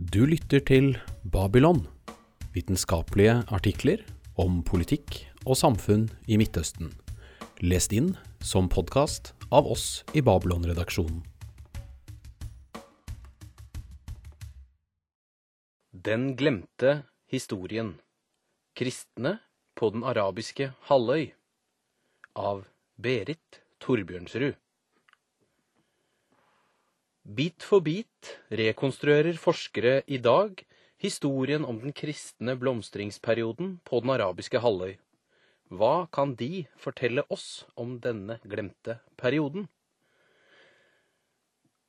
Du lytter til Babylon, vitenskapelige artikler om politikk og samfunn i Midtøsten, lest inn som podkast av oss i Babylon-redaksjonen. Den glemte historien. Kristne på den arabiske halvøy. Av Berit Torbjørnsrud. Bit for bit rekonstruerer forskere i dag historien om den kristne blomstringsperioden på den arabiske halvøy. Hva kan de fortelle oss om denne glemte perioden?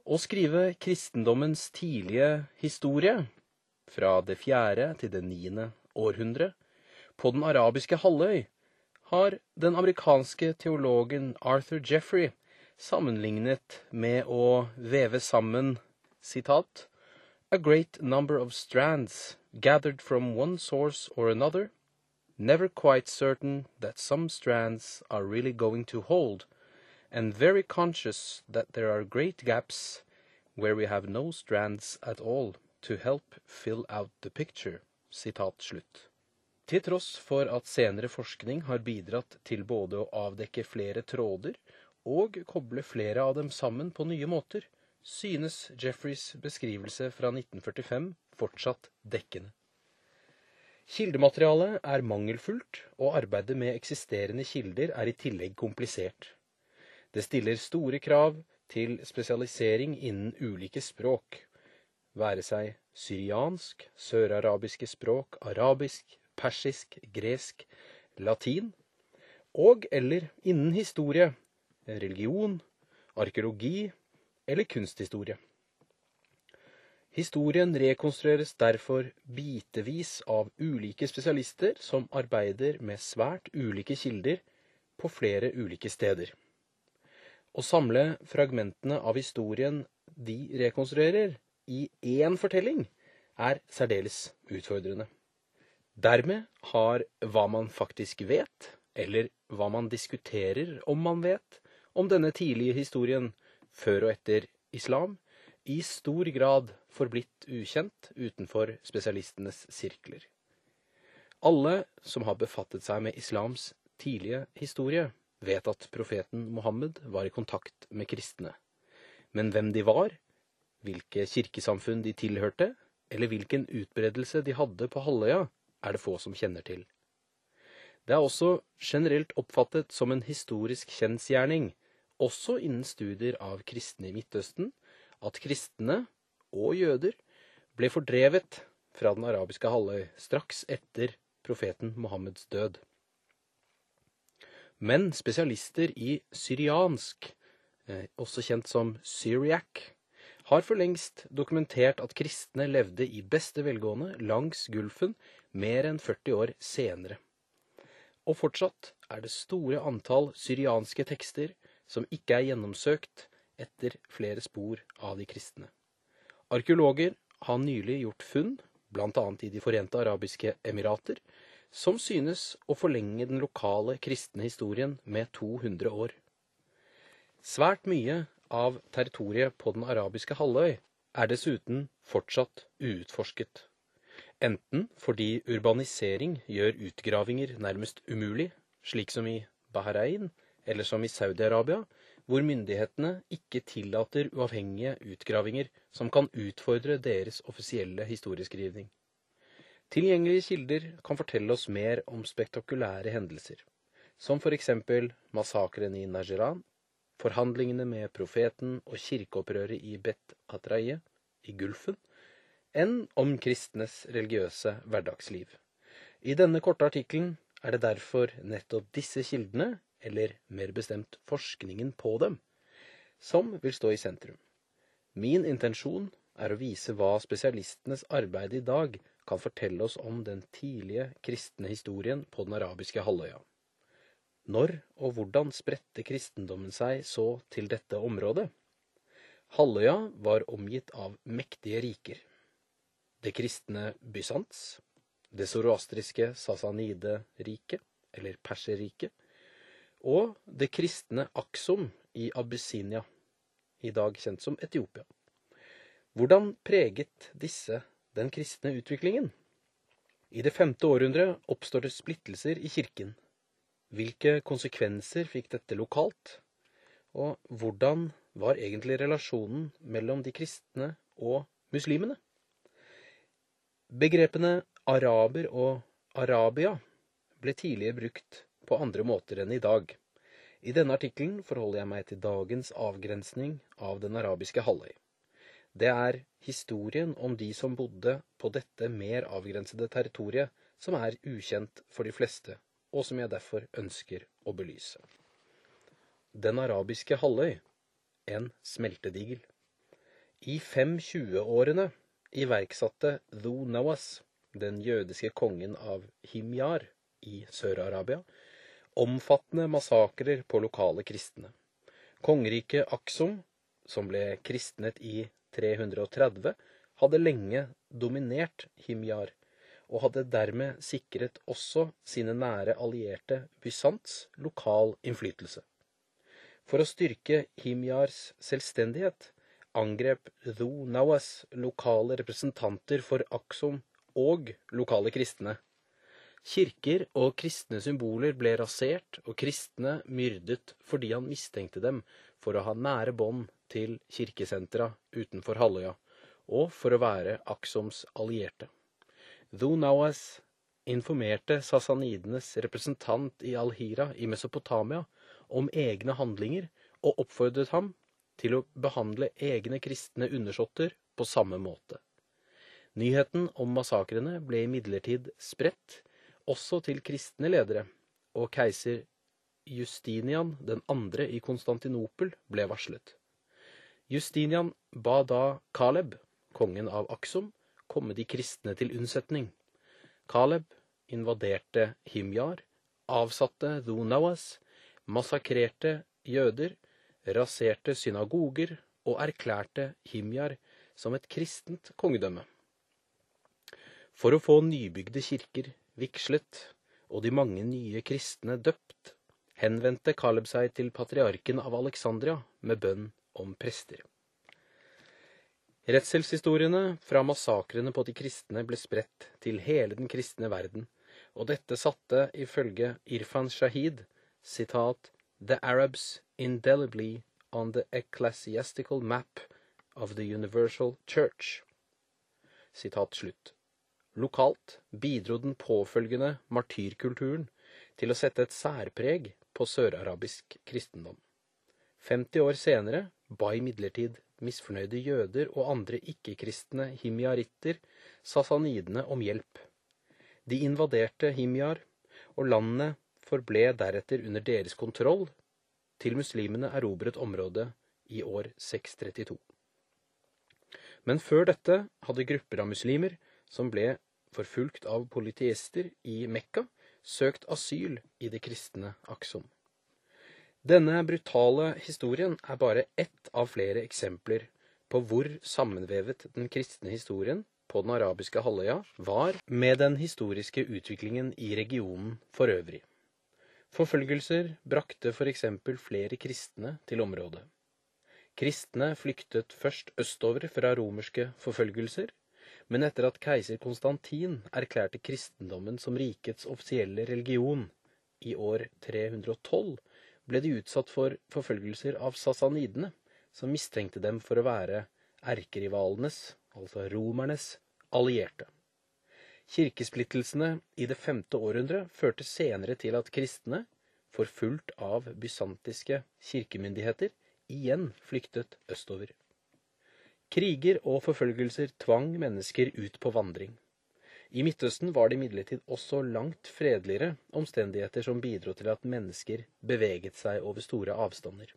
Å skrive kristendommens tidlige historie, fra det fjerde til det niende århundre, på den arabiske halvøy, har den amerikanske teologen Arthur Jeffrey sammenlignet med å veve sammen sitat, A great number of strands gathered from one source or another, never quite certain that some strands are really going to hold, and very conscious that there are great gaps where we have no strands at all to help fill out the picture. Sitat slutt. Til tross for at senere forskning har bidratt til både å avdekke flere tråder og koble flere av dem sammen på nye måter, synes Jeffreys beskrivelse fra 1945 fortsatt dekkende. Kildematerialet er mangelfullt, og arbeidet med eksisterende kilder er i tillegg komplisert. Det stiller store krav til spesialisering innen ulike språk, være seg syriansk, sørarabiske språk, arabisk, persisk, gresk, latin, og eller innen historie, religion, arkeologi eller kunsthistorie. Historien rekonstrueres derfor bitevis av ulike spesialister som arbeider med svært ulike kilder på flere ulike steder. Å samle fragmentene av historien de rekonstruerer, i én fortelling, er særdeles utfordrende. Dermed har hva man faktisk vet, eller hva man diskuterer om man vet, om denne tidlige historien før og etter islam, i stor grad forblitt ukjent utenfor spesialistenes sirkler. Alle som har befattet seg med islams tidlige historie, vet at profeten Mohammed var i kontakt med kristne. Men hvem de var, hvilke kirkesamfunn de tilhørte, eller hvilken utbredelse de hadde på halvøya, er det få som kjenner til. Det er også generelt oppfattet som en historisk kjensgjerning, også innen studier av kristne i Midtøsten, at kristne og jøder ble fordrevet fra den arabiske halvøy straks etter profeten Mohammeds død. Men spesialister i syriansk, også kjent som syriac, har for lengst dokumentert at kristne levde i beste velgående langs Gulfen mer enn 40 år senere. Og fortsatt er det store antall syrianske tekster som ikke er gjennomsøkt etter flere spor av de kristne. Arkeologer har nylig gjort funn, bl.a. i De forente arabiske emirater, som synes å forlenge den lokale kristne historien med 200 år. Svært mye av territoriet på den arabiske halvøy er dessuten fortsatt uutforsket. Enten fordi urbanisering gjør utgravinger nærmest umulig, slik som i Bahrain eller som i Saudi-Arabia, hvor myndighetene ikke tillater uavhengige utgravinger som kan utfordre deres offisielle historieskrivning. Tilgjengelige kilder kan fortelle oss mer om spektakulære hendelser, som for eksempel massakren i Najiran, forhandlingene med profeten og kirkeopprøret i Bet Atraye i Gulfen, enn om kristnes religiøse hverdagsliv. I denne korte artikkelen er det derfor nettopp disse kildene, eller mer bestemt forskningen på dem, som vil stå i sentrum. Min intensjon er å vise hva spesialistenes arbeid i dag kan fortelle oss om den tidlige kristne historien på den arabiske halvøya. Når og hvordan spredte kristendommen seg så til dette området? Halvøya var omgitt av mektige riker. Det kristne Bysants, det zoroastriske Sasanide-riket, eller Perserriket, og det kristne Aksum i Abyssinia, i dag kjent som Etiopia. Hvordan preget disse den kristne utviklingen? I det femte århundret oppstår det splittelser i kirken. Hvilke konsekvenser fikk dette lokalt? Og hvordan var egentlig relasjonen mellom de kristne og muslimene? Begrepene araber og arabia ble tidligere brukt på andre måter enn i dag. I denne artikkelen forholder jeg meg til dagens avgrensning av den arabiske halvøy. Det er historien om de som bodde på dette mer avgrensede territoriet, som er ukjent for de fleste, og som jeg derfor ønsker å belyse. Den arabiske halvøy, en smeltedigel. I 520-årene iverksatte Dhu Nawas, den jødiske kongen av Himyar i Sør-Arabia, omfattende massakrer på lokale kristne. Kongeriket Aksum, som ble kristnet i 330 hadde lenge dominert Himyar, og hadde dermed sikret også sine nære allierte Bysants lokal innflytelse. For å styrke Himyars selvstendighet angrep Dhu Nawas lokale representanter for Aksum og lokale kristne. Kirker og kristne symboler ble rasert, og kristne myrdet fordi han mistenkte dem for å ha nære bånd til kirkesentra utenfor halvøya, og for å være Aksoms allierte. Dhunawas informerte sassanidenes representant i Al-Hira i Mesopotamia om egne handlinger, og oppfordret ham til å behandle egne kristne undersåtter på samme måte. Nyheten om massakrene ble imidlertid spredt også til kristne ledere, og keiser Justinian den andre i Konstantinopel ble varslet. Justinian ba da Kaleb, kongen av Aksum, komme de kristne til unnsetning. Kaleb invaderte Himjar, avsatte Dhunawas, massakrerte jøder, raserte synagoger og erklærte Himjar som et kristent kongedømme. For å få nybygde kirker vigslet og de mange nye kristne døpt, henvendte Kaleb seg til patriarken av Alexandria med bønn om prester. Redselshistoriene fra massakrene på de kristne ble spredt til hele den kristne verden, og dette satte ifølge Irfan Shahid sitat, The Arabs indelibly on the ecclesiastical map of the universal church. Sitat slutt. Lokalt bidro den påfølgende martyrkulturen til å sette et særpreg på sørarabisk kristendom. 50 år senere ba imidlertid misfornøyde jøder og andre ikke-kristne himjaritter sasanidene om hjelp. De invaderte Himjar, og landet forble deretter under deres kontroll til muslimene erobret området i år 632. Men før dette hadde grupper av muslimer, som ble forfulgt av politiester i Mekka, søkt asyl i det kristne Aksum. Denne brutale historien er bare ett av flere eksempler på hvor sammenvevet den kristne historien på den arabiske halvøya var med den historiske utviklingen i regionen for øvrig. Forfølgelser brakte for eksempel flere kristne til området. Kristne flyktet først østover fra romerske forfølgelser, men etter at keiser Konstantin erklærte kristendommen som rikets offisielle religion i år 312, ble de utsatt for forfølgelser av sassanidene, som mistenkte dem for å være erkerivalenes, altså romernes, allierte. Kirkesplittelsene i det femte århundret førte senere til at kristne, forfulgt av bysantiske kirkemyndigheter, igjen flyktet østover. Kriger og forfølgelser tvang mennesker ut på vandring. I Midtøsten var det imidlertid også langt fredeligere omstendigheter som bidro til at mennesker beveget seg over store avstander.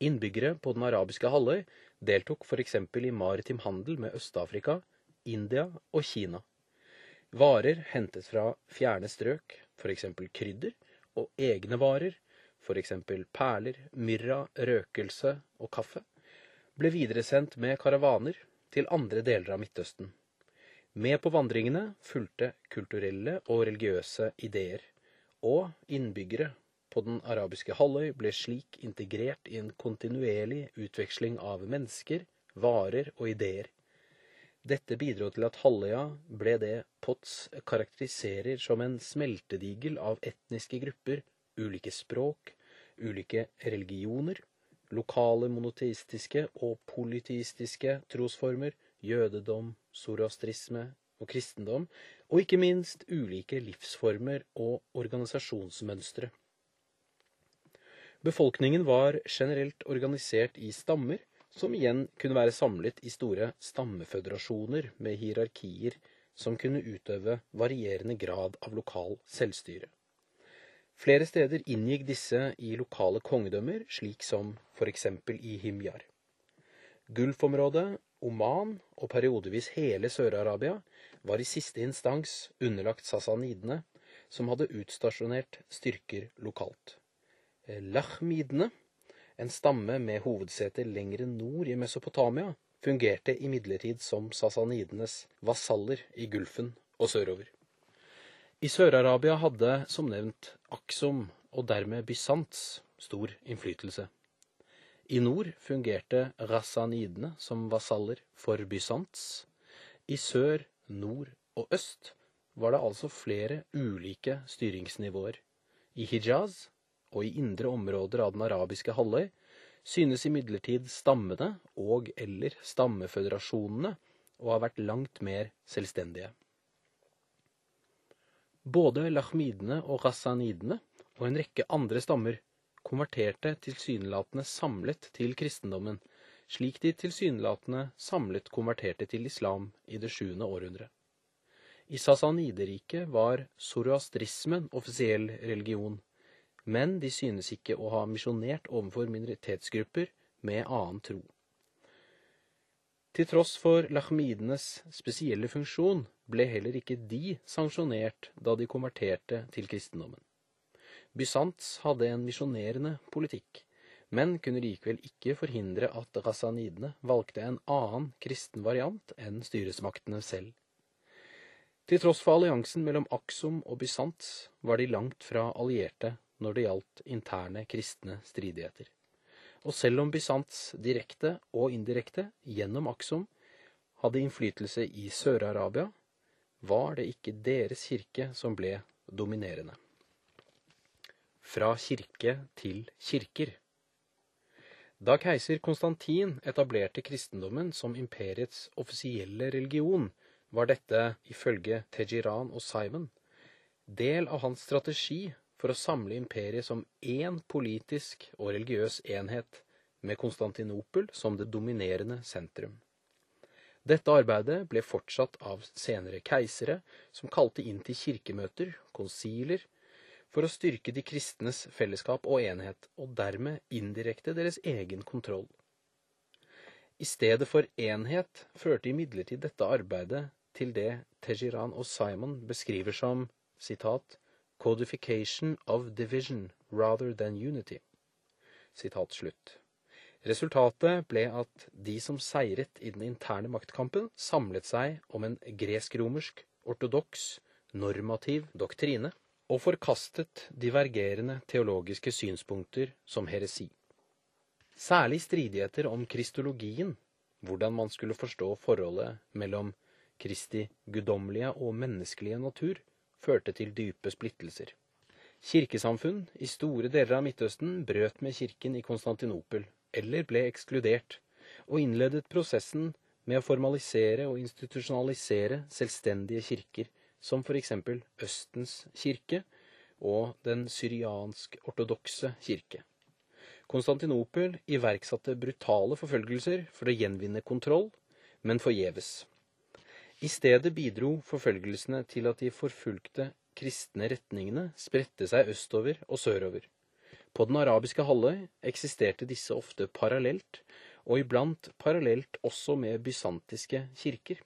Innbyggere på den arabiske halvøy deltok f.eks. i maritim handel med Øst-Afrika, India og Kina. Varer hentet fra fjerne strøk, f.eks. krydder, og egne varer, f.eks. perler, myrra, røkelse og kaffe, ble videresendt med karavaner til andre deler av Midtøsten. Med på vandringene fulgte kulturelle og religiøse ideer, og innbyggere på den arabiske halvøy ble slik integrert i en kontinuerlig utveksling av mennesker, varer og ideer. Dette bidro til at halvøya ble det Potts karakteriserer som en smeltedigel av etniske grupper, ulike språk, ulike religioner, lokale monoteistiske og polyteistiske trosformer, jødedom, zoroastrisme og kristendom, og ikke minst ulike livsformer og organisasjonsmønstre. Befolkningen var generelt organisert i stammer, som igjen kunne være samlet i store stammeføderasjoner med hierarkier som kunne utøve varierende grad av lokal selvstyre. Flere steder inngikk disse i lokale kongedømmer, slik som eksempel i Himjar. Gulfområdet, Oman og periodevis hele Sør-Arabia var i siste instans underlagt sassanidene, som hadde utstasjonert styrker lokalt. Lachmidene, en stamme med hovedsete lengre nord i Mesopotamia, fungerte imidlertid som sassanidenes vasaller i Gulfen og sørover. I Sør-Arabia hadde, som nevnt, Aksom og dermed Bysants stor innflytelse. I nord fungerte rassanidene som vasaller for Bysants. I sør, nord og øst var det altså flere ulike styringsnivåer. I Hijaz og i indre områder av den arabiske halvøy synes imidlertid stammene og eller stammeføderasjonene å ha vært langt mer selvstendige. Både lachmidene og rasanidene og en rekke andre stammer konverterte tilsynelatende samlet til kristendommen, slik de tilsynelatende samlet konverterte til islam i det sjuende århundre. I Sassanideriket var zoroastrismen offisiell religion, men de synes ikke å ha misjonert overfor minoritetsgrupper med annen tro. Til tross for lachmidenes spesielle funksjon ble heller ikke de sanksjonert da de konverterte til kristendommen. Bysants hadde en misjonerende politikk, men kunne likevel ikke forhindre at rasanidene valgte en annen kristen variant enn styresmaktene selv. Til tross for alliansen mellom Aksum og Bysants var de langt fra allierte når det gjaldt interne kristne stridigheter. Og selv om Bysants direkte og indirekte gjennom Aksom hadde innflytelse i Sør-Arabia, var det ikke deres kirke som ble dominerende. Fra kirke til kirker. Da keiser Konstantin etablerte kristendommen som imperiets offisielle religion, var dette, ifølge Tejiran og Simon, del av hans strategi for å samle imperiet som én politisk og religiøs enhet, med Konstantinopel som det dominerende sentrum. Dette arbeidet ble fortsatt av senere keisere, som kalte inn til kirkemøter, konsiler, for å styrke de kristnes fellesskap og enhet, og dermed indirekte deres egen kontroll. I stedet for enhet førte imidlertid dette arbeidet til det Tejiran og Simon beskriver som citat, codification of division rather than unity. Resultatet ble at de som seiret i den interne maktkampen, samlet seg om en gresk-romersk, ortodoks, normativ doktrine, og forkastet divergerende teologiske synspunkter som heresi. Særlig stridigheter om kristologien, hvordan man skulle forstå forholdet mellom Kristi guddommelige og menneskelige natur, førte til dype splittelser. Kirkesamfunn i store deler av Midtøsten brøt med kirken i Konstantinopel, eller ble ekskludert, og innledet prosessen med å formalisere og institusjonalisere selvstendige kirker, som for eksempel Østens kirke og den syriansk-ortodokse kirke. Konstantinopel iverksatte brutale forfølgelser for å gjenvinne kontroll, men forgjeves. I stedet bidro forfølgelsene til at de forfulgte kristne retningene spredte seg østover og sørover. På den arabiske halvøy eksisterte disse ofte parallelt, og iblant parallelt også med bysantiske kirker.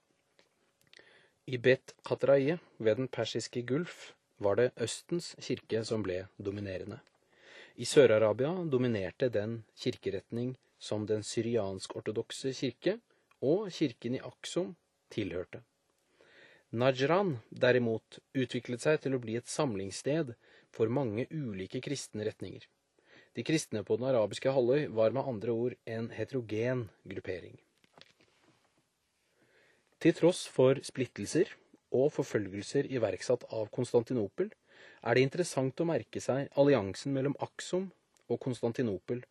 I Bet Qatraye ved den persiske gulf var det Østens kirke som ble dominerende. I Sør-Arabia dominerte den kirkeretning som den syriansk-ortodokse kirke og kirken i Aksom tilhørte. Najran derimot utviklet seg til å bli et samlingssted for mange ulike kristne retninger. De kristne på den arabiske halvøy var med andre ord en heterogen gruppering. Til tross for splittelser og forfølgelser iverksatt av Konstantinopel, er det interessant å merke seg alliansen mellom Aksum og Konstantinopel,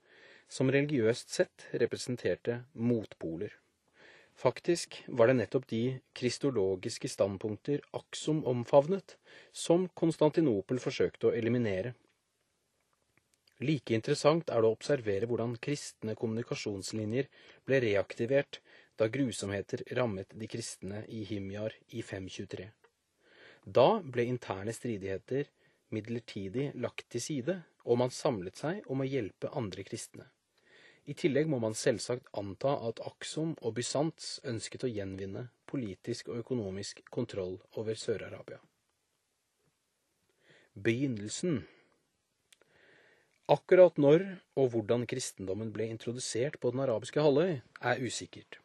som religiøst sett representerte motpoler. Faktisk var det nettopp de kristologiske standpunkter Aksom omfavnet, som Konstantinopel forsøkte å eliminere. Like interessant er det å observere hvordan kristne kommunikasjonslinjer ble reaktivert da grusomheter rammet de kristne i Himjar i 523. Da ble interne stridigheter midlertidig lagt til side, og man samlet seg om å hjelpe andre kristne. I tillegg må man selvsagt anta at Aksom og Bysants ønsket å gjenvinne politisk og økonomisk kontroll over Sør-Arabia. Begynnelsen Akkurat når og hvordan kristendommen ble introdusert på den arabiske halvøy, er usikkert.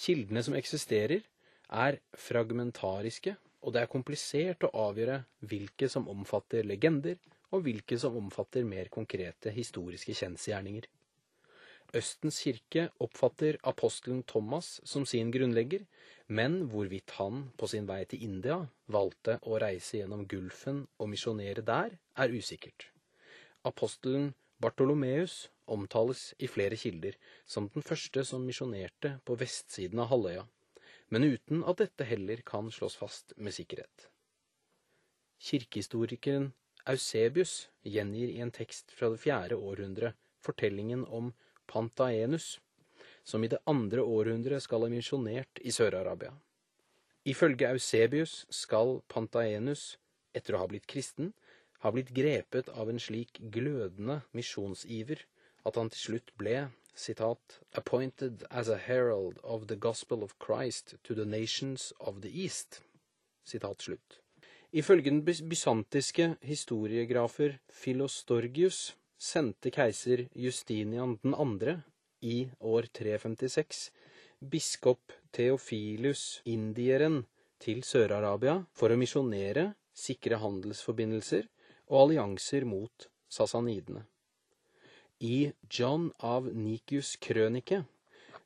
Kildene som eksisterer, er fragmentariske, og det er komplisert å avgjøre hvilke som omfatter legender, og hvilke som omfatter mer konkrete historiske kjensgjerninger. Østens kirke oppfatter apostelen Thomas som sin grunnlegger, men hvorvidt han på sin vei til India valgte å reise gjennom Gulfen og misjonere der, er usikkert. Apostelen Bartolomeus omtales i flere kilder som den første som misjonerte på vestsiden av halvøya, men uten at dette heller kan slås fast med sikkerhet. Kirkehistorikeren Eusebius gjengir i en tekst fra det fjerde århundre fortellingen om Pantaenus, som i det andre århundret skal ha misjonert i Sør-Arabia. Ifølge Eusebius skal Pantaenus, etter å ha blitt kristen, ha blitt grepet av en slik glødende misjonsiver at han til slutt ble citat, 'appointed as a herald of the gospel of Christ to the nations of the East'. Citat slutt. Ifølge den bysantiske historiegrafer Philostorgius sendte keiser Justinian 2. i år 356 biskop Theofilus indieren til Sør-Arabia for å misjonere, sikre handelsforbindelser og allianser mot sasanidene. I John av Nikius' krønike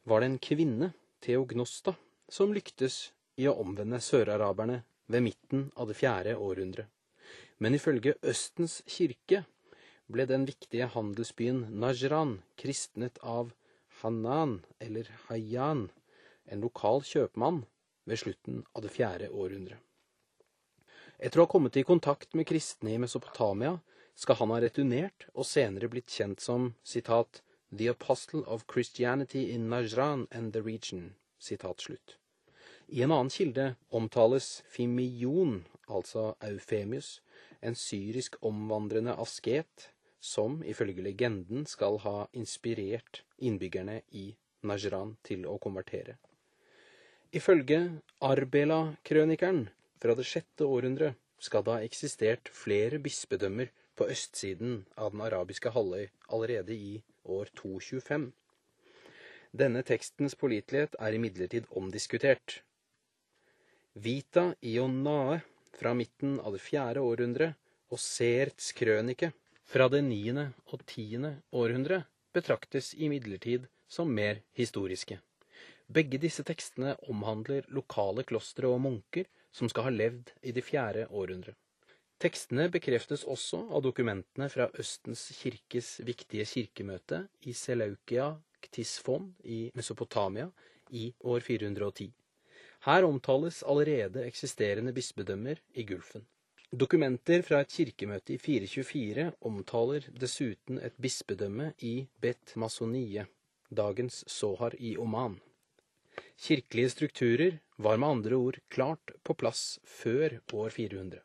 var det en kvinne, Theognosta, som lyktes i å omvende søraraberne ved midten av det fjerde århundret. Men ifølge Østens kirke ble den viktige handelsbyen Najran kristnet av Hanan, eller Hayyan, en lokal kjøpmann, ved slutten av det fjerde århundret. Etter å ha kommet i kontakt med kristne i Mesopotamia skal han ha returnert og senere blitt kjent som citat, 'The Apostle of Christianity in Najran and the Region'. Citat slutt. I en annen kilde omtales Fimion, altså Eufemius, en syrisk omvandrende asket som ifølge legenden skal ha inspirert innbyggerne i Najran til å konvertere. Ifølge Arbela-krønikeren fra det sjette århundre skal det ha eksistert flere bispedømmer på østsiden av den arabiske halvøy allerede i år 225. Denne tekstens pålitelighet er imidlertid omdiskutert. Vita Ionae fra midten av det fjerde århundre og Serts krønike fra det niende og tiende århundre betraktes imidlertid som mer historiske. Begge disse tekstene omhandler lokale klostre og munker som skal ha levd i det fjerde århundret. Tekstene bekreftes også av dokumentene fra Østens kirkes viktige kirkemøte i Seleukia Ktisfon i Mesopotamia i år 410. Her omtales allerede eksisterende bispedømmer i Gulfen. Dokumenter fra et kirkemøte i 424 omtaler dessuten et bispedømme i Bet Masonie, dagens Sohar i Oman. Kirkelige strukturer var med andre ord klart på plass før år 400.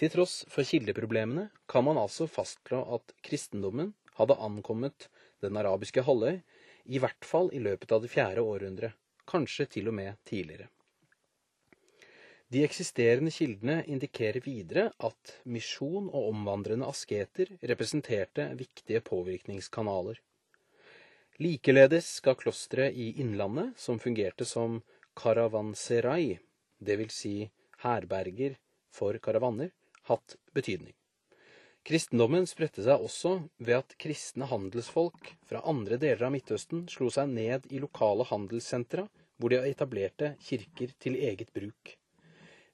Til tross for kildeproblemene kan man altså fastslå at kristendommen hadde ankommet den arabiske halvøy, i hvert fall i løpet av det fjerde århundret, kanskje til og med tidligere. De eksisterende kildene indikerer videre at misjon og omvandrende asketer representerte viktige påvirkningskanaler. Likeledes skal klosteret i Innlandet, som fungerte som karavanserai, dvs. Si herberger for karavaner, hatt betydning. Kristendommen spredte seg også ved at kristne handelsfolk fra andre deler av Midtøsten slo seg ned i lokale handelssentra hvor de etablerte kirker til eget bruk.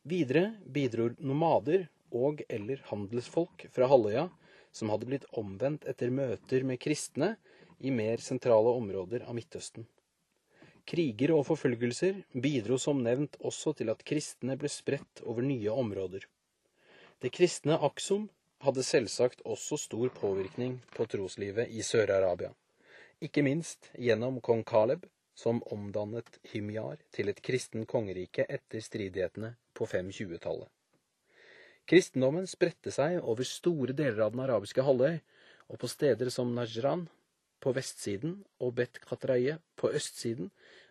Videre bidro nomader og eller handelsfolk fra halvøya som hadde blitt omvendt etter møter med kristne i mer sentrale områder av Midtøsten. Kriger og forfølgelser bidro som nevnt også til at kristne ble spredt over nye områder. Det kristne Aksum hadde selvsagt også stor påvirkning på troslivet i Sør-Arabia, ikke minst gjennom kong Kaleb, som omdannet Himyar til et kristen kongerike etter stridighetene på 520-tallet. Kristendommen spredte seg over store deler av den arabiske halvøy, og på steder som Najran på vestsiden og Bet Qatraye på østsiden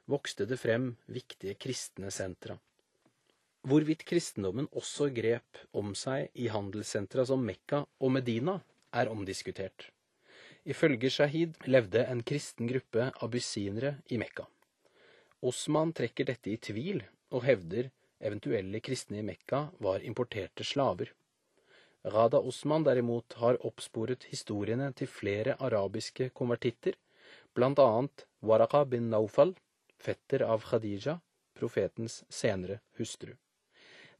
vokste det frem viktige kristne sentra. Hvorvidt kristendommen også grep om seg i handelssentra som Mekka og Medina, er omdiskutert. Ifølge Shahid levde en kristen gruppe abysinere i Mekka. Osman trekker dette i tvil og hevder Eventuelle kristne i Mekka var importerte slaver. Rada Osman derimot har oppsporet historiene til flere arabiske konvertitter, blant annet Waraka bin Naufal, fetter av Khadija, profetens senere hustru.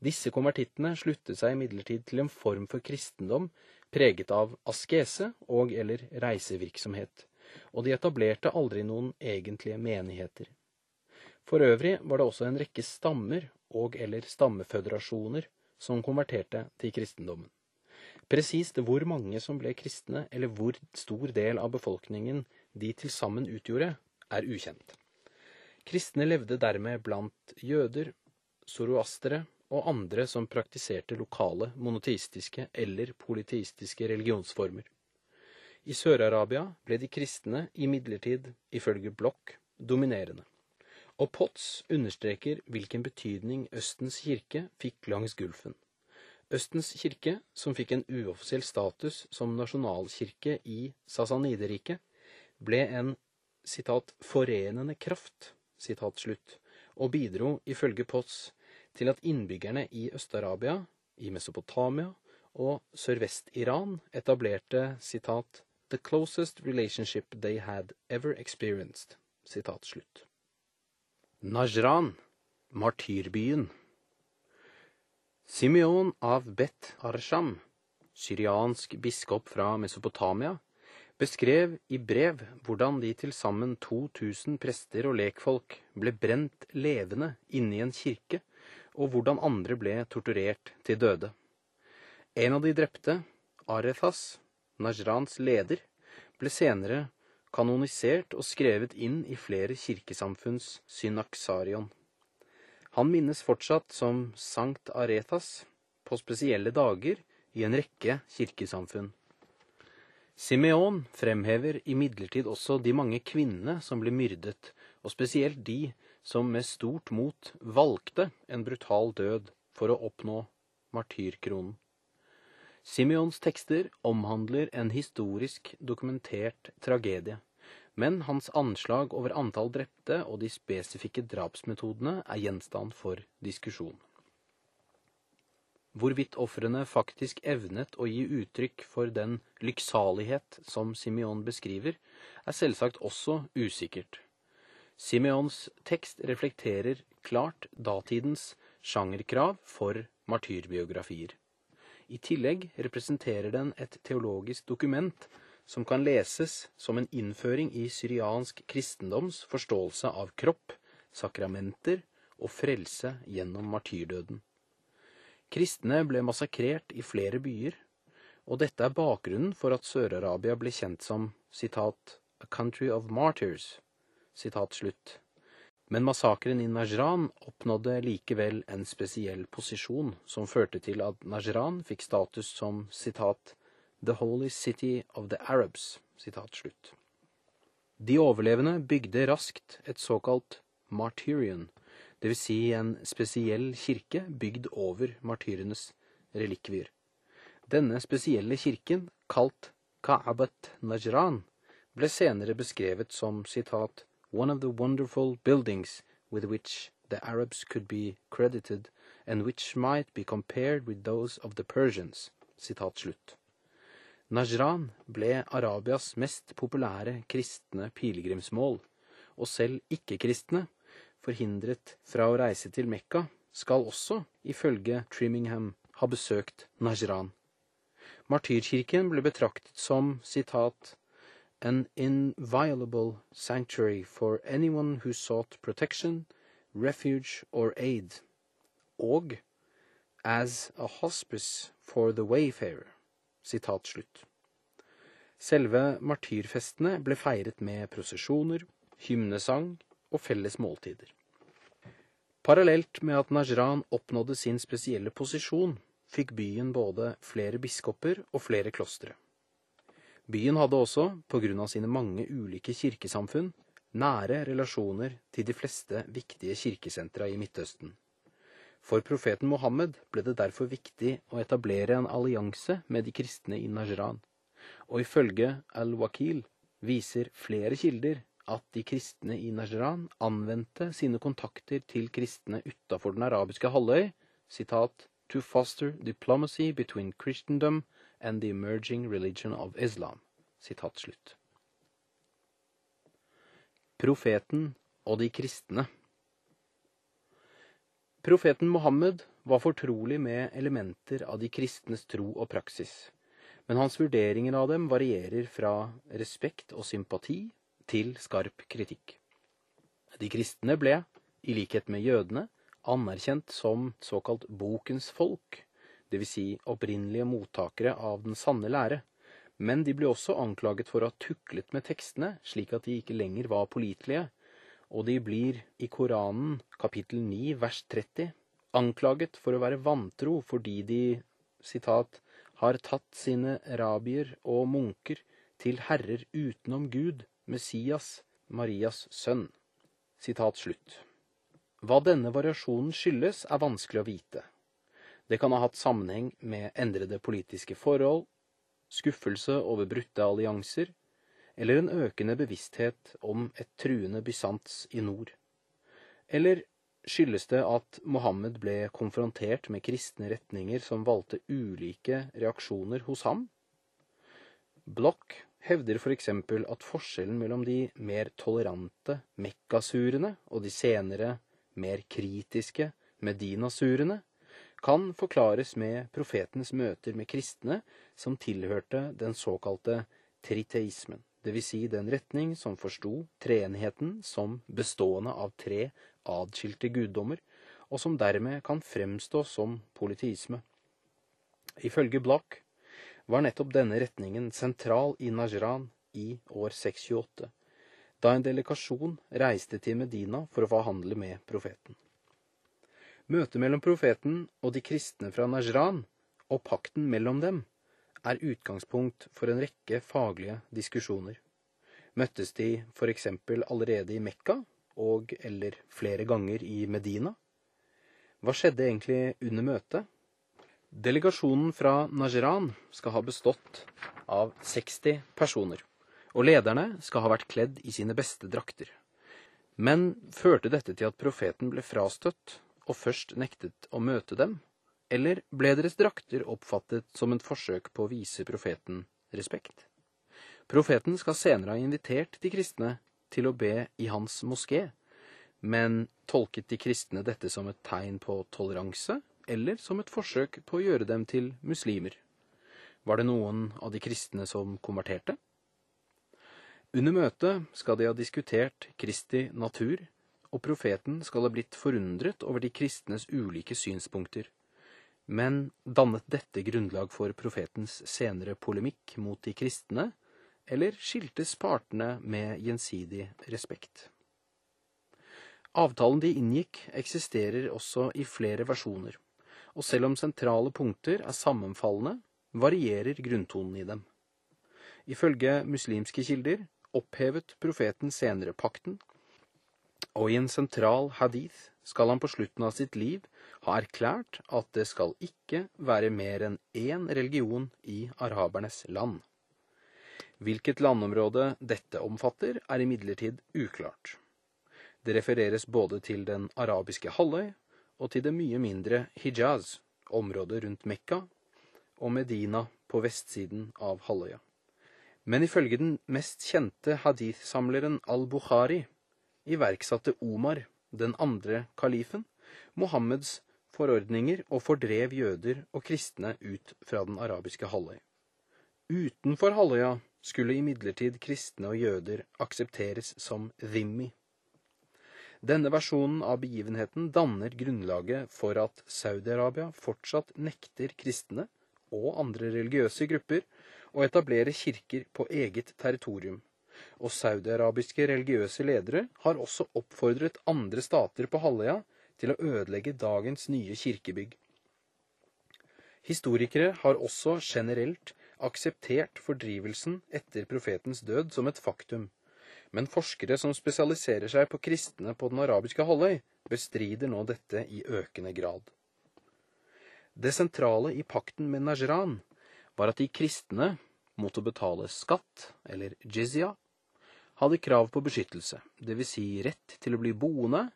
Disse konvertittene sluttet seg imidlertid til en form for kristendom preget av askese og eller reisevirksomhet, og de etablerte aldri noen egentlige menigheter. For øvrig var det også en rekke stammer og eller stammeføderasjoner som konverterte til kristendommen. Presist hvor mange som ble kristne, eller hvor stor del av befolkningen de til sammen utgjorde, er ukjent. Kristne levde dermed blant jøder, zoroastere og andre som praktiserte lokale monoteistiske eller politistiske religionsformer. I Sør-Arabia ble de kristne imidlertid, ifølge Bloch, dominerende og Potts understreker hvilken betydning Østens kirke fikk langs Gulfen. Østens kirke, som fikk en uoffisiell status som nasjonalkirke i Sasanideriket, ble en citat, 'forenende kraft' citat slutt, og bidro ifølge Potts til at innbyggerne i Øst-Arabia, i Mesopotamia og Sørvest-Iran etablerte citat, 'the closest relationship they had ever experienced'. Citat slutt. Najran, martyrbyen. Simeon av Bet Arsham, syriansk biskop fra Mesopotamia, beskrev i brev hvordan de til sammen 2000 prester og lekfolk ble brent levende inne i en kirke, og hvordan andre ble torturert til døde. En av de drepte, Arethas, Najrans leder, ble senere kanonisert og skrevet inn i flere kirkesamfunns synaksarion. Han minnes fortsatt som Sankt Arethas på spesielle dager i en rekke kirkesamfunn. Simeon fremhever imidlertid også de mange kvinnene som ble myrdet, og spesielt de som med stort mot valgte en brutal død for å oppnå martyrkronen. Simeons tekster omhandler en historisk dokumentert tragedie, men hans anslag over antall drepte og de spesifikke drapsmetodene er gjenstand for diskusjon. Hvorvidt ofrene faktisk evnet å gi uttrykk for den lykksalighet som Simeon beskriver, er selvsagt også usikkert. Simeons tekst reflekterer klart datidens sjangerkrav for martyrbiografier. I tillegg representerer den et teologisk dokument som kan leses som en innføring i syriansk kristendoms forståelse av kropp, sakramenter og frelse gjennom martyrdøden. Kristne ble massakrert i flere byer, og dette er bakgrunnen for at Sør-Arabia ble kjent som citat, 'a country of martyrs', men massakren i Najran oppnådde likevel en spesiell posisjon, som førte til at Najran fikk status som citat, 'The Holy City of the Arabs'. De overlevende bygde raskt et såkalt martyrion, dvs. Si en spesiell kirke bygd over martyrenes relikvier. Denne spesielle kirken, kalt Ka'abat Najran, ble senere beskrevet som citat, one of the wonderful buildings with which the Arabs could be credited, and which might be compared with those of the Persians. Najran ble Arabias mest populære kristne pilegrimsmål, og selv ikke-kristne forhindret fra å reise til Mekka, skal også, ifølge Trimmingham, ha besøkt Najran. Martyrkirken ble betraktet som sitat, an inviolable sanctuary for anyone who sought protection, refuge or aid, og as a hospice for the wayfarer. Sitat slutt. Selve martyrfestene ble feiret med prosesjoner, hymnesang og felles måltider. Parallelt med at Najran oppnådde sin spesielle posisjon, fikk byen både flere biskoper og flere klostre. Byen hadde også, på grunn av sine mange ulike kirkesamfunn, nære relasjoner til de fleste viktige kirkesentra i Midtøsten. For profeten Mohammed ble det derfor viktig å etablere en allianse med de kristne i Najran, og ifølge al-Wakil viser flere kilder at de kristne i Najran anvendte sine kontakter til kristne utafor den arabiske halvøy, sitat, to foster diplomacy between Christendom and the emerging religion of Islam. Sitat slutt. Profeten og de kristne Profeten Mohammed var fortrolig med elementer av de kristnes tro og praksis, men hans vurderinger av dem varierer fra respekt og sympati til skarp kritikk. De kristne ble, i likhet med jødene, anerkjent som såkalt bokens folk, dvs. Si opprinnelige mottakere av den sanne lære, men de ble også anklaget for å ha tuklet med tekstene slik at de ikke lenger var pålitelige, og de blir i Koranen kapittel 9 vers 30 anklaget for å være vantro fordi de sitat, har tatt sine rabier og munker til herrer utenom Gud, Messias, Marias sønn. Sitat slutt. Hva denne variasjonen skyldes, er vanskelig å vite. Det kan ha hatt sammenheng med endrede politiske forhold, skuffelse over brutte allianser, eller en økende bevissthet om et truende Bysants i nord. Eller skyldes det at Mohammed ble konfrontert med kristne retninger som valgte ulike reaksjoner hos ham? Bloch hevder f.eks. For at forskjellen mellom de mer tolerante Mekkasurene og de senere mer kritiske Medinasurene kan forklares med profetens møter med kristne som tilhørte den såkalte triteismen, dvs. Si den retning som forsto treenigheten som bestående av tre adskilte guddommer, og som dermed kan fremstå som politisme. Ifølge Bloch var nettopp denne retningen sentral i Najran i år 628, da en delikasjon reiste til Medina for å forhandle med profeten. Møtet mellom profeten og de kristne fra Najran, og pakten mellom dem, er utgangspunkt for en rekke faglige diskusjoner. Møttes de for eksempel allerede i Mekka og eller flere ganger i Medina? Hva skjedde egentlig under møtet? Delegasjonen fra Najran skal ha bestått av 60 personer, og lederne skal ha vært kledd i sine beste drakter. Men førte dette til at profeten ble frastøtt og først nektet å møte dem, eller ble deres drakter oppfattet som en forsøk på å vise profeten respekt? Profeten skal senere ha invitert de kristne til å be i hans moské, men tolket de kristne dette som et tegn på toleranse, eller som et forsøk på å gjøre dem til muslimer? Var det noen av de kristne som konverterte? Under møtet skal de ha diskutert Kristi natur, og profeten skal ha blitt forundret over de kristnes ulike synspunkter. Men dannet dette grunnlag for profetens senere polemikk mot de kristne, eller skiltes partene med gjensidig respekt? Avtalen de inngikk, eksisterer også i flere versjoner, og selv om sentrale punkter er sammenfallende, varierer grunntonen i dem. Ifølge muslimske kilder opphevet profeten senere pakten, og i en sentral hadith skal han på slutten av sitt liv ha erklært at det skal ikke være mer enn én religion i arabernes land. Hvilket landområde dette omfatter, er imidlertid uklart. Det refereres både til den arabiske halvøy og til det mye mindre Hijaz, området rundt Mekka, og Medina på vestsiden av halvøya. Men ifølge den mest kjente hadith-samleren al-Bukhari iverksatte Omar den andre kalifen, Mohammeds forordninger og fordrev jøder og kristne ut fra den arabiske halvøy. Utenfor halvøya skulle imidlertid kristne og jøder aksepteres som dhimmi. Denne versjonen av begivenheten danner grunnlaget for at Saudi-Arabia fortsatt nekter kristne og andre religiøse grupper å etablere kirker på eget territorium, og saudi-arabiske religiøse ledere har også oppfordret andre stater på halvøya til å ødelegge dagens nye kirkebygg. Historikere har også generelt akseptert fordrivelsen etter profetens død som et faktum, men forskere som spesialiserer seg på kristne på den arabiske halvøy, bestrider nå dette i økende grad. Det sentrale i pakten med Najran var at de kristne måtte betale skatt, eller jizya, hadde krav på beskyttelse, dvs. Si rett til å bli boende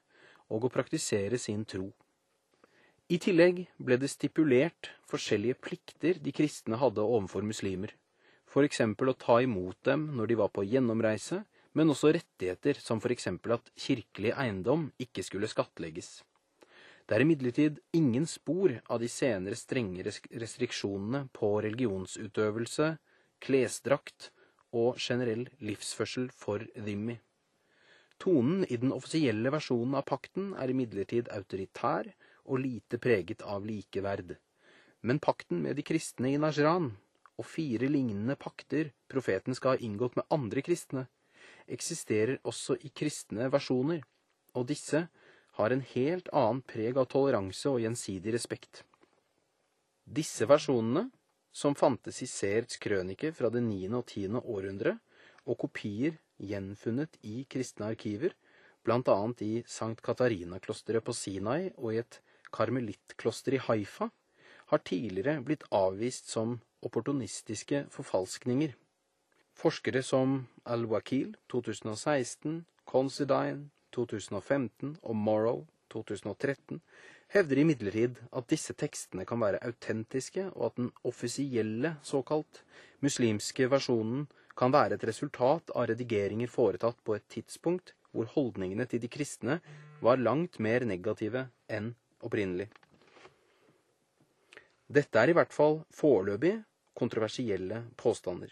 og å praktisere sin tro. I tillegg ble det stipulert forskjellige plikter de kristne hadde overfor muslimer, eksempel å ta imot dem når de var på gjennomreise, men også rettigheter som eksempel at kirkelig eiendom ikke skulle skattlegges. Det er imidlertid ingen spor av de senere strenge restriksjonene på religionsutøvelse, klesdrakt og generell livsførsel for dhimmi. Tonen i den offisielle versjonen av pakten er imidlertid autoritær og lite preget av likeverd. Men pakten med de kristne i Najran, og fire lignende pakter profeten skal ha inngått med andre kristne, eksisterer også i kristne versjoner, og disse har en helt annen preg av toleranse og gjensidig respekt. Disse versjonene, som fantes i Serts krønike fra det 9. og 10. århundre, og kopier gjenfunnet i kristne arkiver, annet i Sankt Katarina-klosteret på Sinai og i et karmelittkloster i Haifa har tidligere blitt avvist som opportunistiske forfalskninger. Forskere som Al-Wakil 2016, Considine 2015 og Morrow 2013 hevder imidlertid at disse tekstene kan være autentiske, og at den offisielle, såkalt muslimske versjonen kan være et resultat av redigeringer foretatt på et tidspunkt hvor holdningene til de kristne var langt mer negative enn opprinnelig. Dette er i hvert fall foreløpig kontroversielle påstander.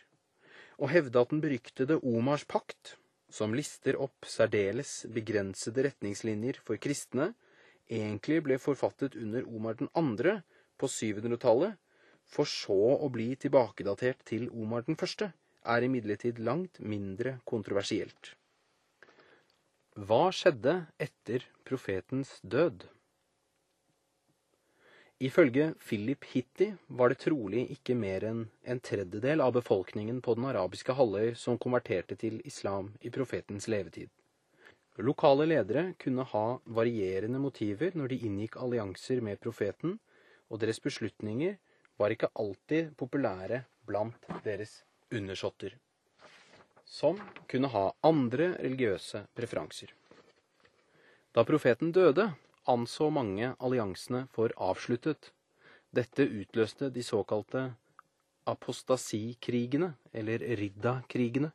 Å hevde at den beryktede Omars pakt, som lister opp særdeles begrensede retningslinjer for kristne, egentlig ble forfattet under Omar den andre på 700-tallet, for så å bli tilbakedatert til Omar den første, er imidlertid langt mindre kontroversielt. Hva skjedde etter profetens død? Ifølge Philip Hitti var det trolig ikke mer enn en tredjedel av befolkningen på den arabiske halvøy som konverterte til islam i profetens levetid. Lokale ledere kunne ha varierende motiver når de inngikk allianser med profeten, og deres beslutninger var ikke alltid populære blant deres undersåtter, som kunne ha andre religiøse preferanser. Da profeten døde, anså mange alliansene for avsluttet. Dette utløste de såkalte apostasikrigene, eller Ridda-krigene,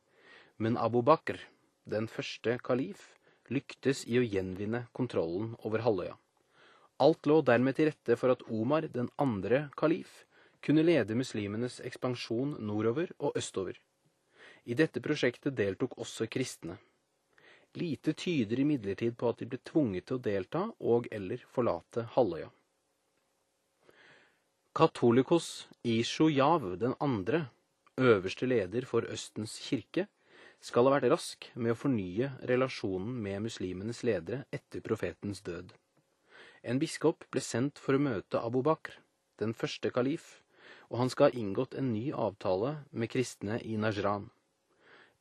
men Abu Bakr, den første kalif, lyktes i å gjenvinne kontrollen over halvøya. Alt lå dermed til rette for at Omar, den andre kalif, kunne lede muslimenes ekspansjon nordover og østover. I dette prosjektet deltok også kristne. Lite tyder imidlertid på at de ble tvunget til å delta og eller forlate halvøya. Katolikos Ishojav den andre, øverste leder for Østens kirke, skal ha vært rask med å fornye relasjonen med muslimenes ledere etter profetens død. En biskop ble sendt for å møte Abu Bakr, den første kalif, og han skal ha inngått en ny avtale med kristne i Najran.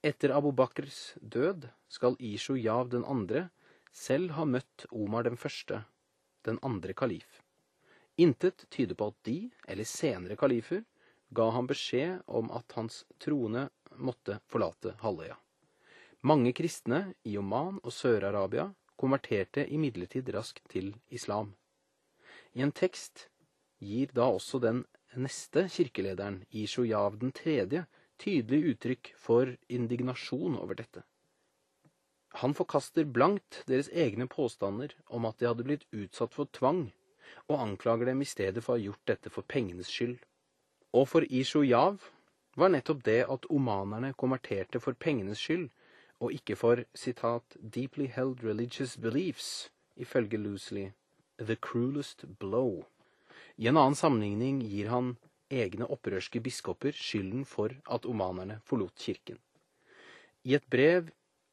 Etter Abu Bakrs død skal Ishu Yav den andre selv ha møtt Omar den første, den andre kalif. Intet tyder på at de, eller senere kalifer, ga han beskjed om at hans troende måtte forlate halvøya. Mange kristne i Oman og Sør-Arabia konverterte imidlertid raskt til islam. I en tekst gir da også den neste kirkelederen, Ishojav den tredje, tydelig uttrykk for indignasjon over dette. Han forkaster blankt deres egne påstander om at de hadde blitt utsatt for tvang, og anklager dem i stedet for å ha gjort dette for pengenes skyld. Og for Ishojav var nettopp det at omanerne konverterte for pengenes skyld, og ikke for citat, 'deeply held religious beliefs', ifølge Loosely, 'the cruelest blow'. I en annen sammenligning gir han egne opprørske biskoper skylden for at omanerne forlot kirken. I et brev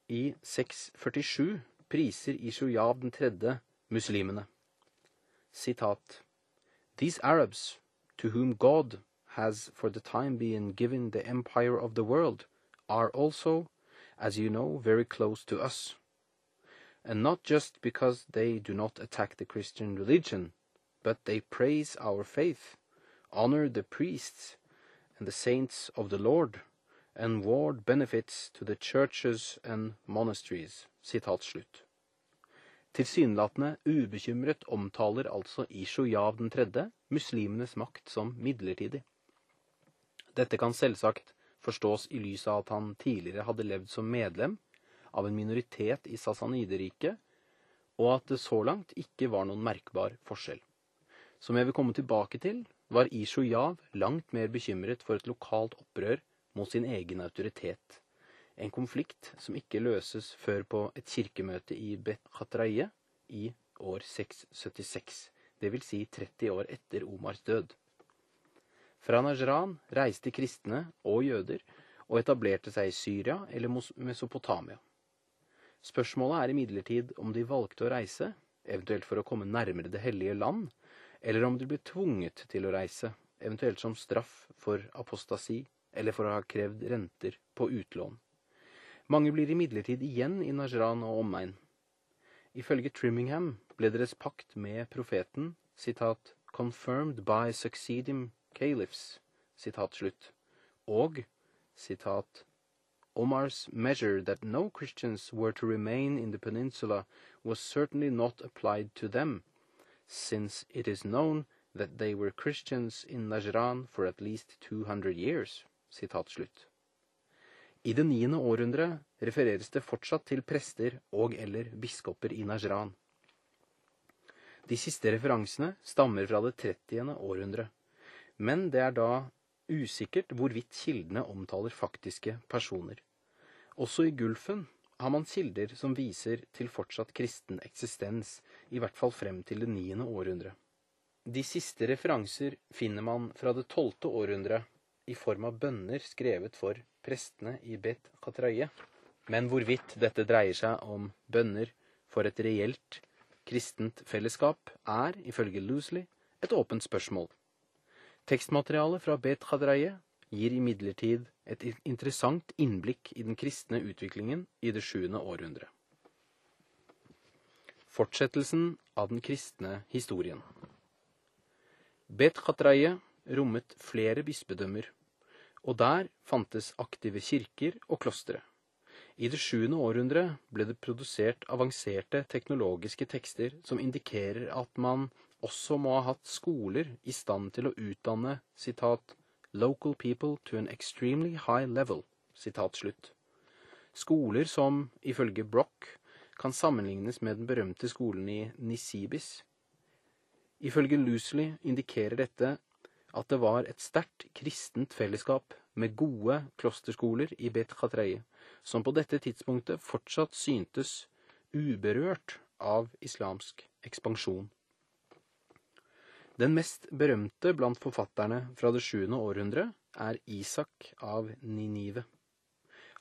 i 647 priser Ishojav den tredje muslimene. Sitat These Arabs, to whom God has for the time being given the empire of the world, are also, as you know, very close to us. And not just because they do not attack the Christian religion, but they praise our faith, honor the priests and the saints of the Lord, and ward benefits to the churches and monasteries. Sitat slutt. Tilsynelatende ubekymret omtaler altså Ishojav den tredje muslimenes makt som midlertidig. Dette kan selvsagt forstås i lys av at han tidligere hadde levd som medlem av en minoritet i Sasanideriket, og at det så langt ikke var noen merkbar forskjell. Som jeg vil komme tilbake til, var Ishojav langt mer bekymret for et lokalt opprør mot sin egen autoritet, en konflikt som ikke løses før på et kirkemøte i Bet Khatraye i år 676, dvs. Si 30 år etter Omars død. Fra Najran reiste kristne og jøder og etablerte seg i Syria eller Mesopotamia. Spørsmålet er imidlertid om de valgte å reise, eventuelt for å komme nærmere Det hellige land, eller om de ble tvunget til å reise, eventuelt som straff for apostasi eller for å ha krevd renter på utlån. Mange blir imidlertid igjen i Najran og omegn. Ifølge Trimmingham ble deres pakt med profeten citat, 'confirmed by succeeding caliphs', citat slutt, og citat, Omar's measure that no Christians were to remain in the peninsula was certainly not applied to them, since it is known that they were Christians in Najran for at least 200 years. Sitat. I det niende århundre refereres det fortsatt til prester og eller biskoper i Najran. De siste referansene stammer fra det trettiende århundre, men det er da usikkert hvorvidt kildene omtaler faktiske personer. Også i Gulfen har man kilder som viser til fortsatt kristen eksistens, i hvert fall frem til det niende århundre. De siste referanser finner man fra det tolvte århundre i form av bønner skrevet for prestene i Bet Katraye, Men hvorvidt dette dreier seg om bønner for et reelt kristent fellesskap, er, ifølge Lusley, et åpent spørsmål. Tekstmaterialet fra Bet Hadraye gir imidlertid et interessant innblikk i den kristne utviklingen i det sjuende århundret. Fortsettelsen av den kristne historien. Bet Khatraye rommet flere bispedømmer og der fantes aktive kirker og klostre. I det sjuende århundre ble det produsert avanserte teknologiske tekster som indikerer at man også må ha hatt skoler i stand til å utdanne citat, 'local people to an extremely high level'. Citat slutt. Skoler som, ifølge Broch, kan sammenlignes med den berømte skolen i Nisibis. Ifølge Lucely indikerer dette at det var et sterkt kristent fellesskap med gode klosterskoler i Bet Khatreie, som på dette tidspunktet fortsatt syntes uberørt av islamsk ekspansjon. Den mest berømte blant forfatterne fra det sjuende århundre er Isak av Ninive.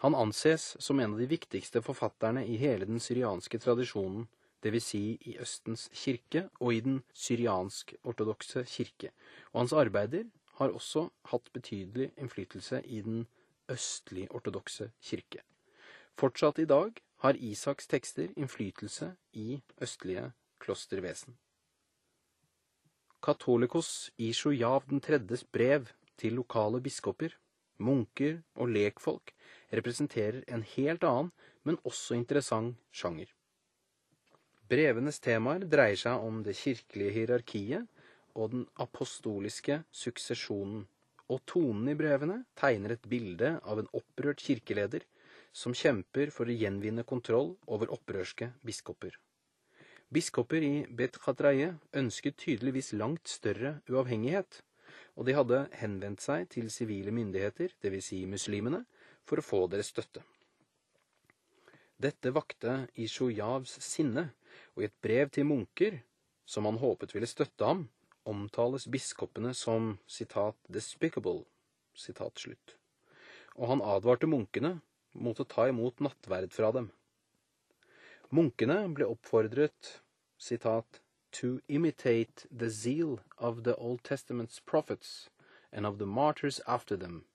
Han anses som en av de viktigste forfatterne i hele den syrianske tradisjonen, dvs. Si i Østens kirke og i den syriansk-ortodokse kirke, og hans arbeider har også hatt betydelig innflytelse i den østlig-ortodokse kirke. Fortsatt i dag har Isaks tekster innflytelse i østlige klostervesen. Katolikos Ishojav den tredjes brev til lokale biskoper, munker og lekfolk representerer en helt annen, men også interessant sjanger. Brevenes temaer dreier seg om det kirkelige hierarkiet og den apostoliske suksesjonen, og tonen i brevene tegner et bilde av en opprørt kirkeleder som kjemper for å gjenvinne kontroll over opprørske biskoper. Biskoper i Bet Khatraye ønsket tydeligvis langt større uavhengighet, og de hadde henvendt seg til sivile myndigheter, dvs. Si muslimene, for å få deres støtte. Dette vakte Ishojavs sinne, og i et brev til munker, som han håpet ville støtte ham, omtales biskopene som citat, 'despicable', citat slutt. og han advarte munkene mot å ta imot nattverd fra dem. Munkene ble oppfordret citat, 'to imitate the zeal of the Old Testament's prophets and of the martyrs after them,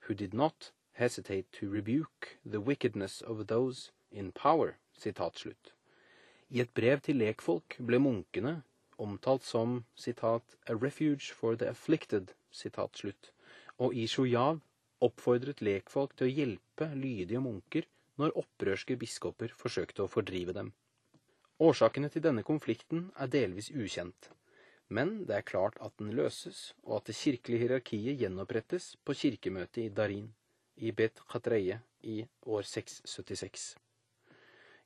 who did not hesitate to rebuke the wickedness of those in power'. Citat slutt. I et brev til lekfolk ble munkene omtalt som citat, 'a refuge for the afflicted', citat slutt, og i Shujav oppfordret lekfolk til å hjelpe lydige munker når opprørske biskoper forsøkte å fordrive dem. Årsakene til denne konflikten er delvis ukjent, men det er klart at den løses, og at det kirkelige hierarkiet gjenopprettes på kirkemøtet i Darin i Bet Khatreie i år 676.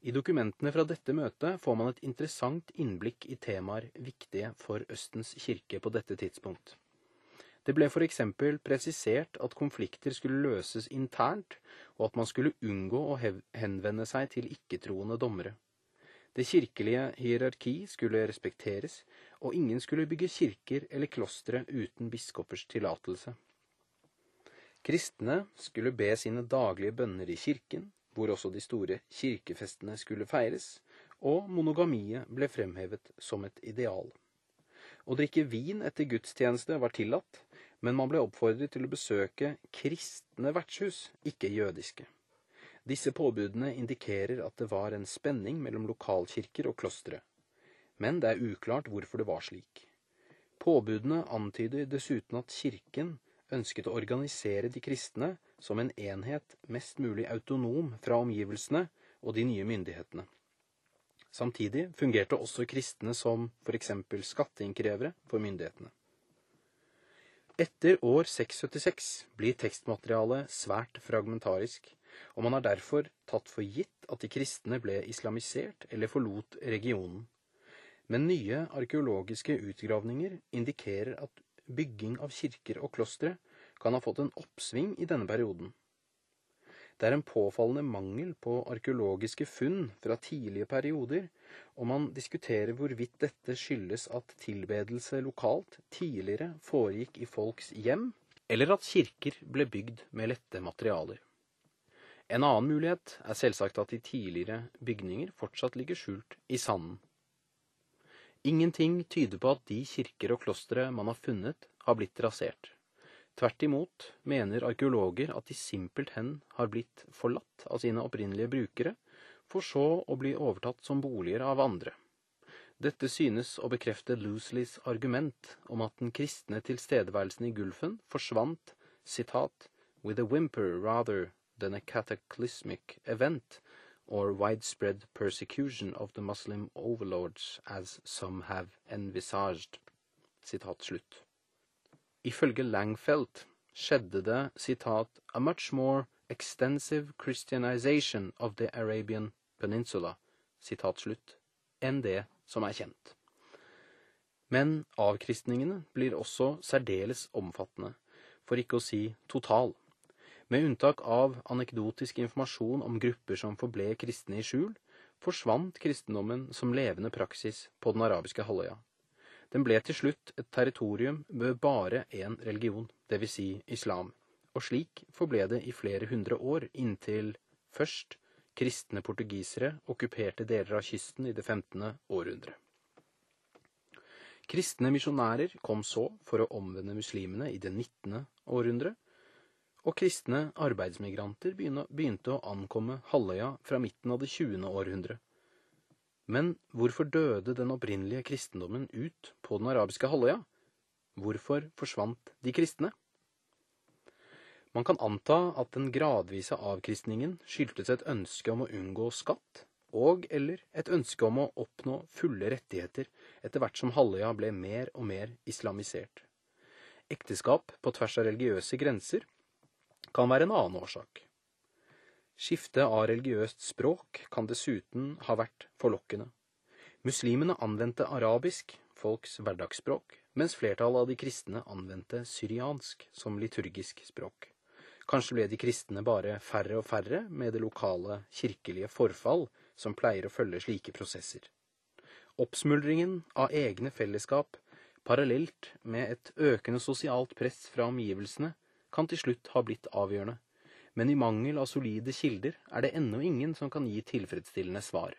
I dokumentene fra dette møtet får man et interessant innblikk i temaer viktige for Østens kirke på dette tidspunkt. Det ble f.eks. presisert at konflikter skulle løses internt, og at man skulle unngå å henvende seg til ikke-troende dommere. Det kirkelige hierarki skulle respekteres, og ingen skulle bygge kirker eller klostre uten biskopers tillatelse. Kristne skulle be sine daglige bønner i kirken, hvor også de store kirkefestene skulle feires, og monogamiet ble fremhevet som et ideal. Å drikke vin etter gudstjeneste var tillatt, men man ble oppfordret til å besøke kristne vertshus, ikke jødiske. Disse påbudene indikerer at det var en spenning mellom lokalkirker og klostre, men det er uklart hvorfor det var slik. Påbudene antyder dessuten at kirken ønsket å organisere de kristne som en enhet mest mulig autonom fra omgivelsene og de nye myndighetene. Samtidig fungerte også kristne som f.eks. skatteinnkrevere for myndighetene. Etter år 676 blir tekstmaterialet svært fragmentarisk, og man har derfor tatt for gitt at de kristne ble islamisert eller forlot regionen. Men nye arkeologiske utgravninger indikerer at bygging av kirker og klostre kan ha fått en oppsving i denne perioden. Det er en påfallende mangel på arkeologiske funn fra tidlige perioder, og man diskuterer hvorvidt dette skyldes at tilbedelse lokalt tidligere foregikk i folks hjem, eller at kirker ble bygd med lette materialer. En annen mulighet er selvsagt at de tidligere bygninger fortsatt ligger skjult i sanden. Ingenting tyder på at de kirker og klostre man har funnet, har blitt rasert. Tvert imot mener arkeologer at de simpelthen har blitt forlatt av sine opprinnelige brukere, for så å bli overtatt som boliger av andre. Dette synes å bekrefte Loosleys argument om at den kristne tilstedeværelsen i Gulfen forsvant citat, with a whimper rather than a cataclysmic event or widespread persecution of the Muslim overlords as some have envisaged. Citat slutt. Ifølge Langfeldt skjedde det citat, a much more extensive Christianization of the Arabian Peninsula citat slutt, enn det som er kjent. Men avkristningene blir også særdeles omfattende, for ikke å si total. Med unntak av anekdotisk informasjon om grupper som forble kristne i skjul, forsvant kristendommen som levende praksis på den arabiske halvøya. Den ble til slutt et territorium med bare én religion, dvs. Si islam, og slik forble det i flere hundre år inntil først kristne portugisere okkuperte deler av kysten i det 15. århundre. Kristne misjonærer kom så for å omvende muslimene i det 19. århundre, og kristne arbeidsmigranter begynte å ankomme halvøya fra midten av det 20. århundre. Men hvorfor døde den opprinnelige kristendommen ut på den arabiske halvøya? Hvorfor forsvant de kristne? Man kan anta at den gradvise avkristningen skyldtes et ønske om å unngå skatt, og eller et ønske om å oppnå fulle rettigheter etter hvert som halvøya ble mer og mer islamisert. Ekteskap på tvers av religiøse grenser kan være en annen årsak. Skifte av religiøst språk kan dessuten ha vært forlokkende. Muslimene anvendte arabisk, folks hverdagsspråk, mens flertallet av de kristne anvendte syriansk som liturgisk språk. Kanskje ble de kristne bare færre og færre med det lokale kirkelige forfall som pleier å følge slike prosesser. Oppsmuldringen av egne fellesskap parallelt med et økende sosialt press fra omgivelsene kan til slutt ha blitt avgjørende, men i mangel av solide kilder er det ennå ingen som kan gi tilfredsstillende svar.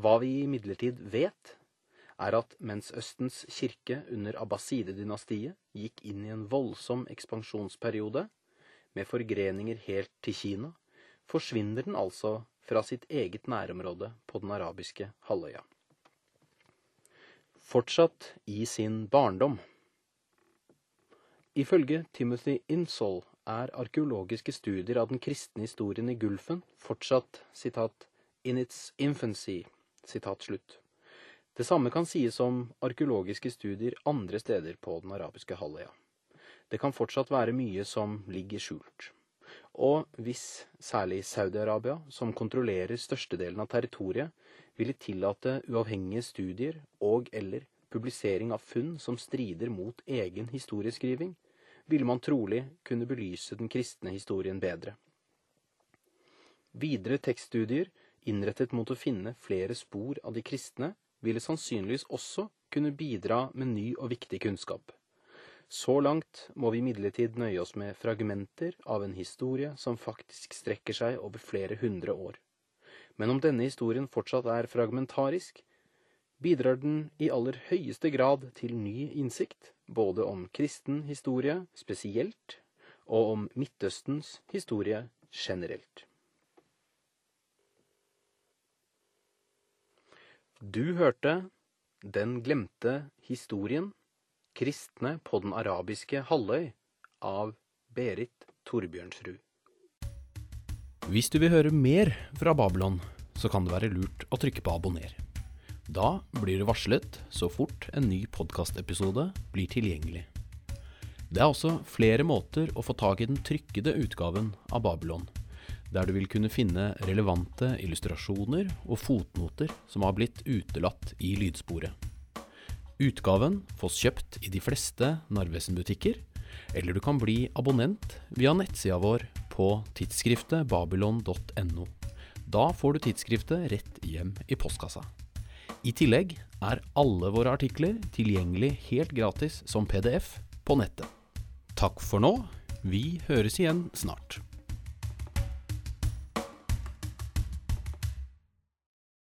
Hva vi imidlertid vet, er at mens Østens kirke under Abbaside-dynastiet gikk inn i en voldsom ekspansjonsperiode, med forgreninger helt til Kina, forsvinner den altså fra sitt eget nærområde på den arabiske halvøya. Fortsatt i sin barndom. Ifølge Timothy Insall er arkeologiske studier av den kristne historien i Gulfen fortsatt citat, 'in its infancy'. Citat slutt. Det samme kan sies om arkeologiske studier andre steder på den arabiske halvøya. Det kan fortsatt være mye som ligger skjult. Og hvis særlig Saudi-Arabia, som kontrollerer størstedelen av territoriet, ville tillate uavhengige studier og eller publisering av funn som strider mot egen historieskriving, ville man trolig kunne belyse den kristne historien bedre. Videre tekststudier innrettet mot å finne flere spor av de kristne ville sannsynligvis også kunne bidra med ny og viktig kunnskap. Så langt må vi imidlertid nøye oss med fragmenter av en historie som faktisk strekker seg over flere hundre år. Men om denne historien fortsatt er fragmentarisk, bidrar den i aller høyeste grad til ny innsikt, både om kristen historie spesielt, og om Midtøstens historie generelt. Du hørte Den glemte historien Kristne på den arabiske halvøy av Berit Torbjørnsrud. Hvis du vil høre mer fra Babylon, så kan det være lurt å trykke på abonner. Da blir du varslet så fort en ny podkastepisode blir tilgjengelig. Det er også flere måter å få tak i den trykkede utgaven av Babylon, der du vil kunne finne relevante illustrasjoner og fotnoter som har blitt utelatt i lydsporet. Utgaven fås kjøpt i de fleste Narvesen-butikker, eller du kan bli abonnent via nettsida vår på tidsskriftet babylon.no. Da får du tidsskriftet rett hjem i postkassa. I tillegg er alle våre artikler tilgjengelig helt gratis som PDF på nettet. Takk for nå. Vi høres igjen snart.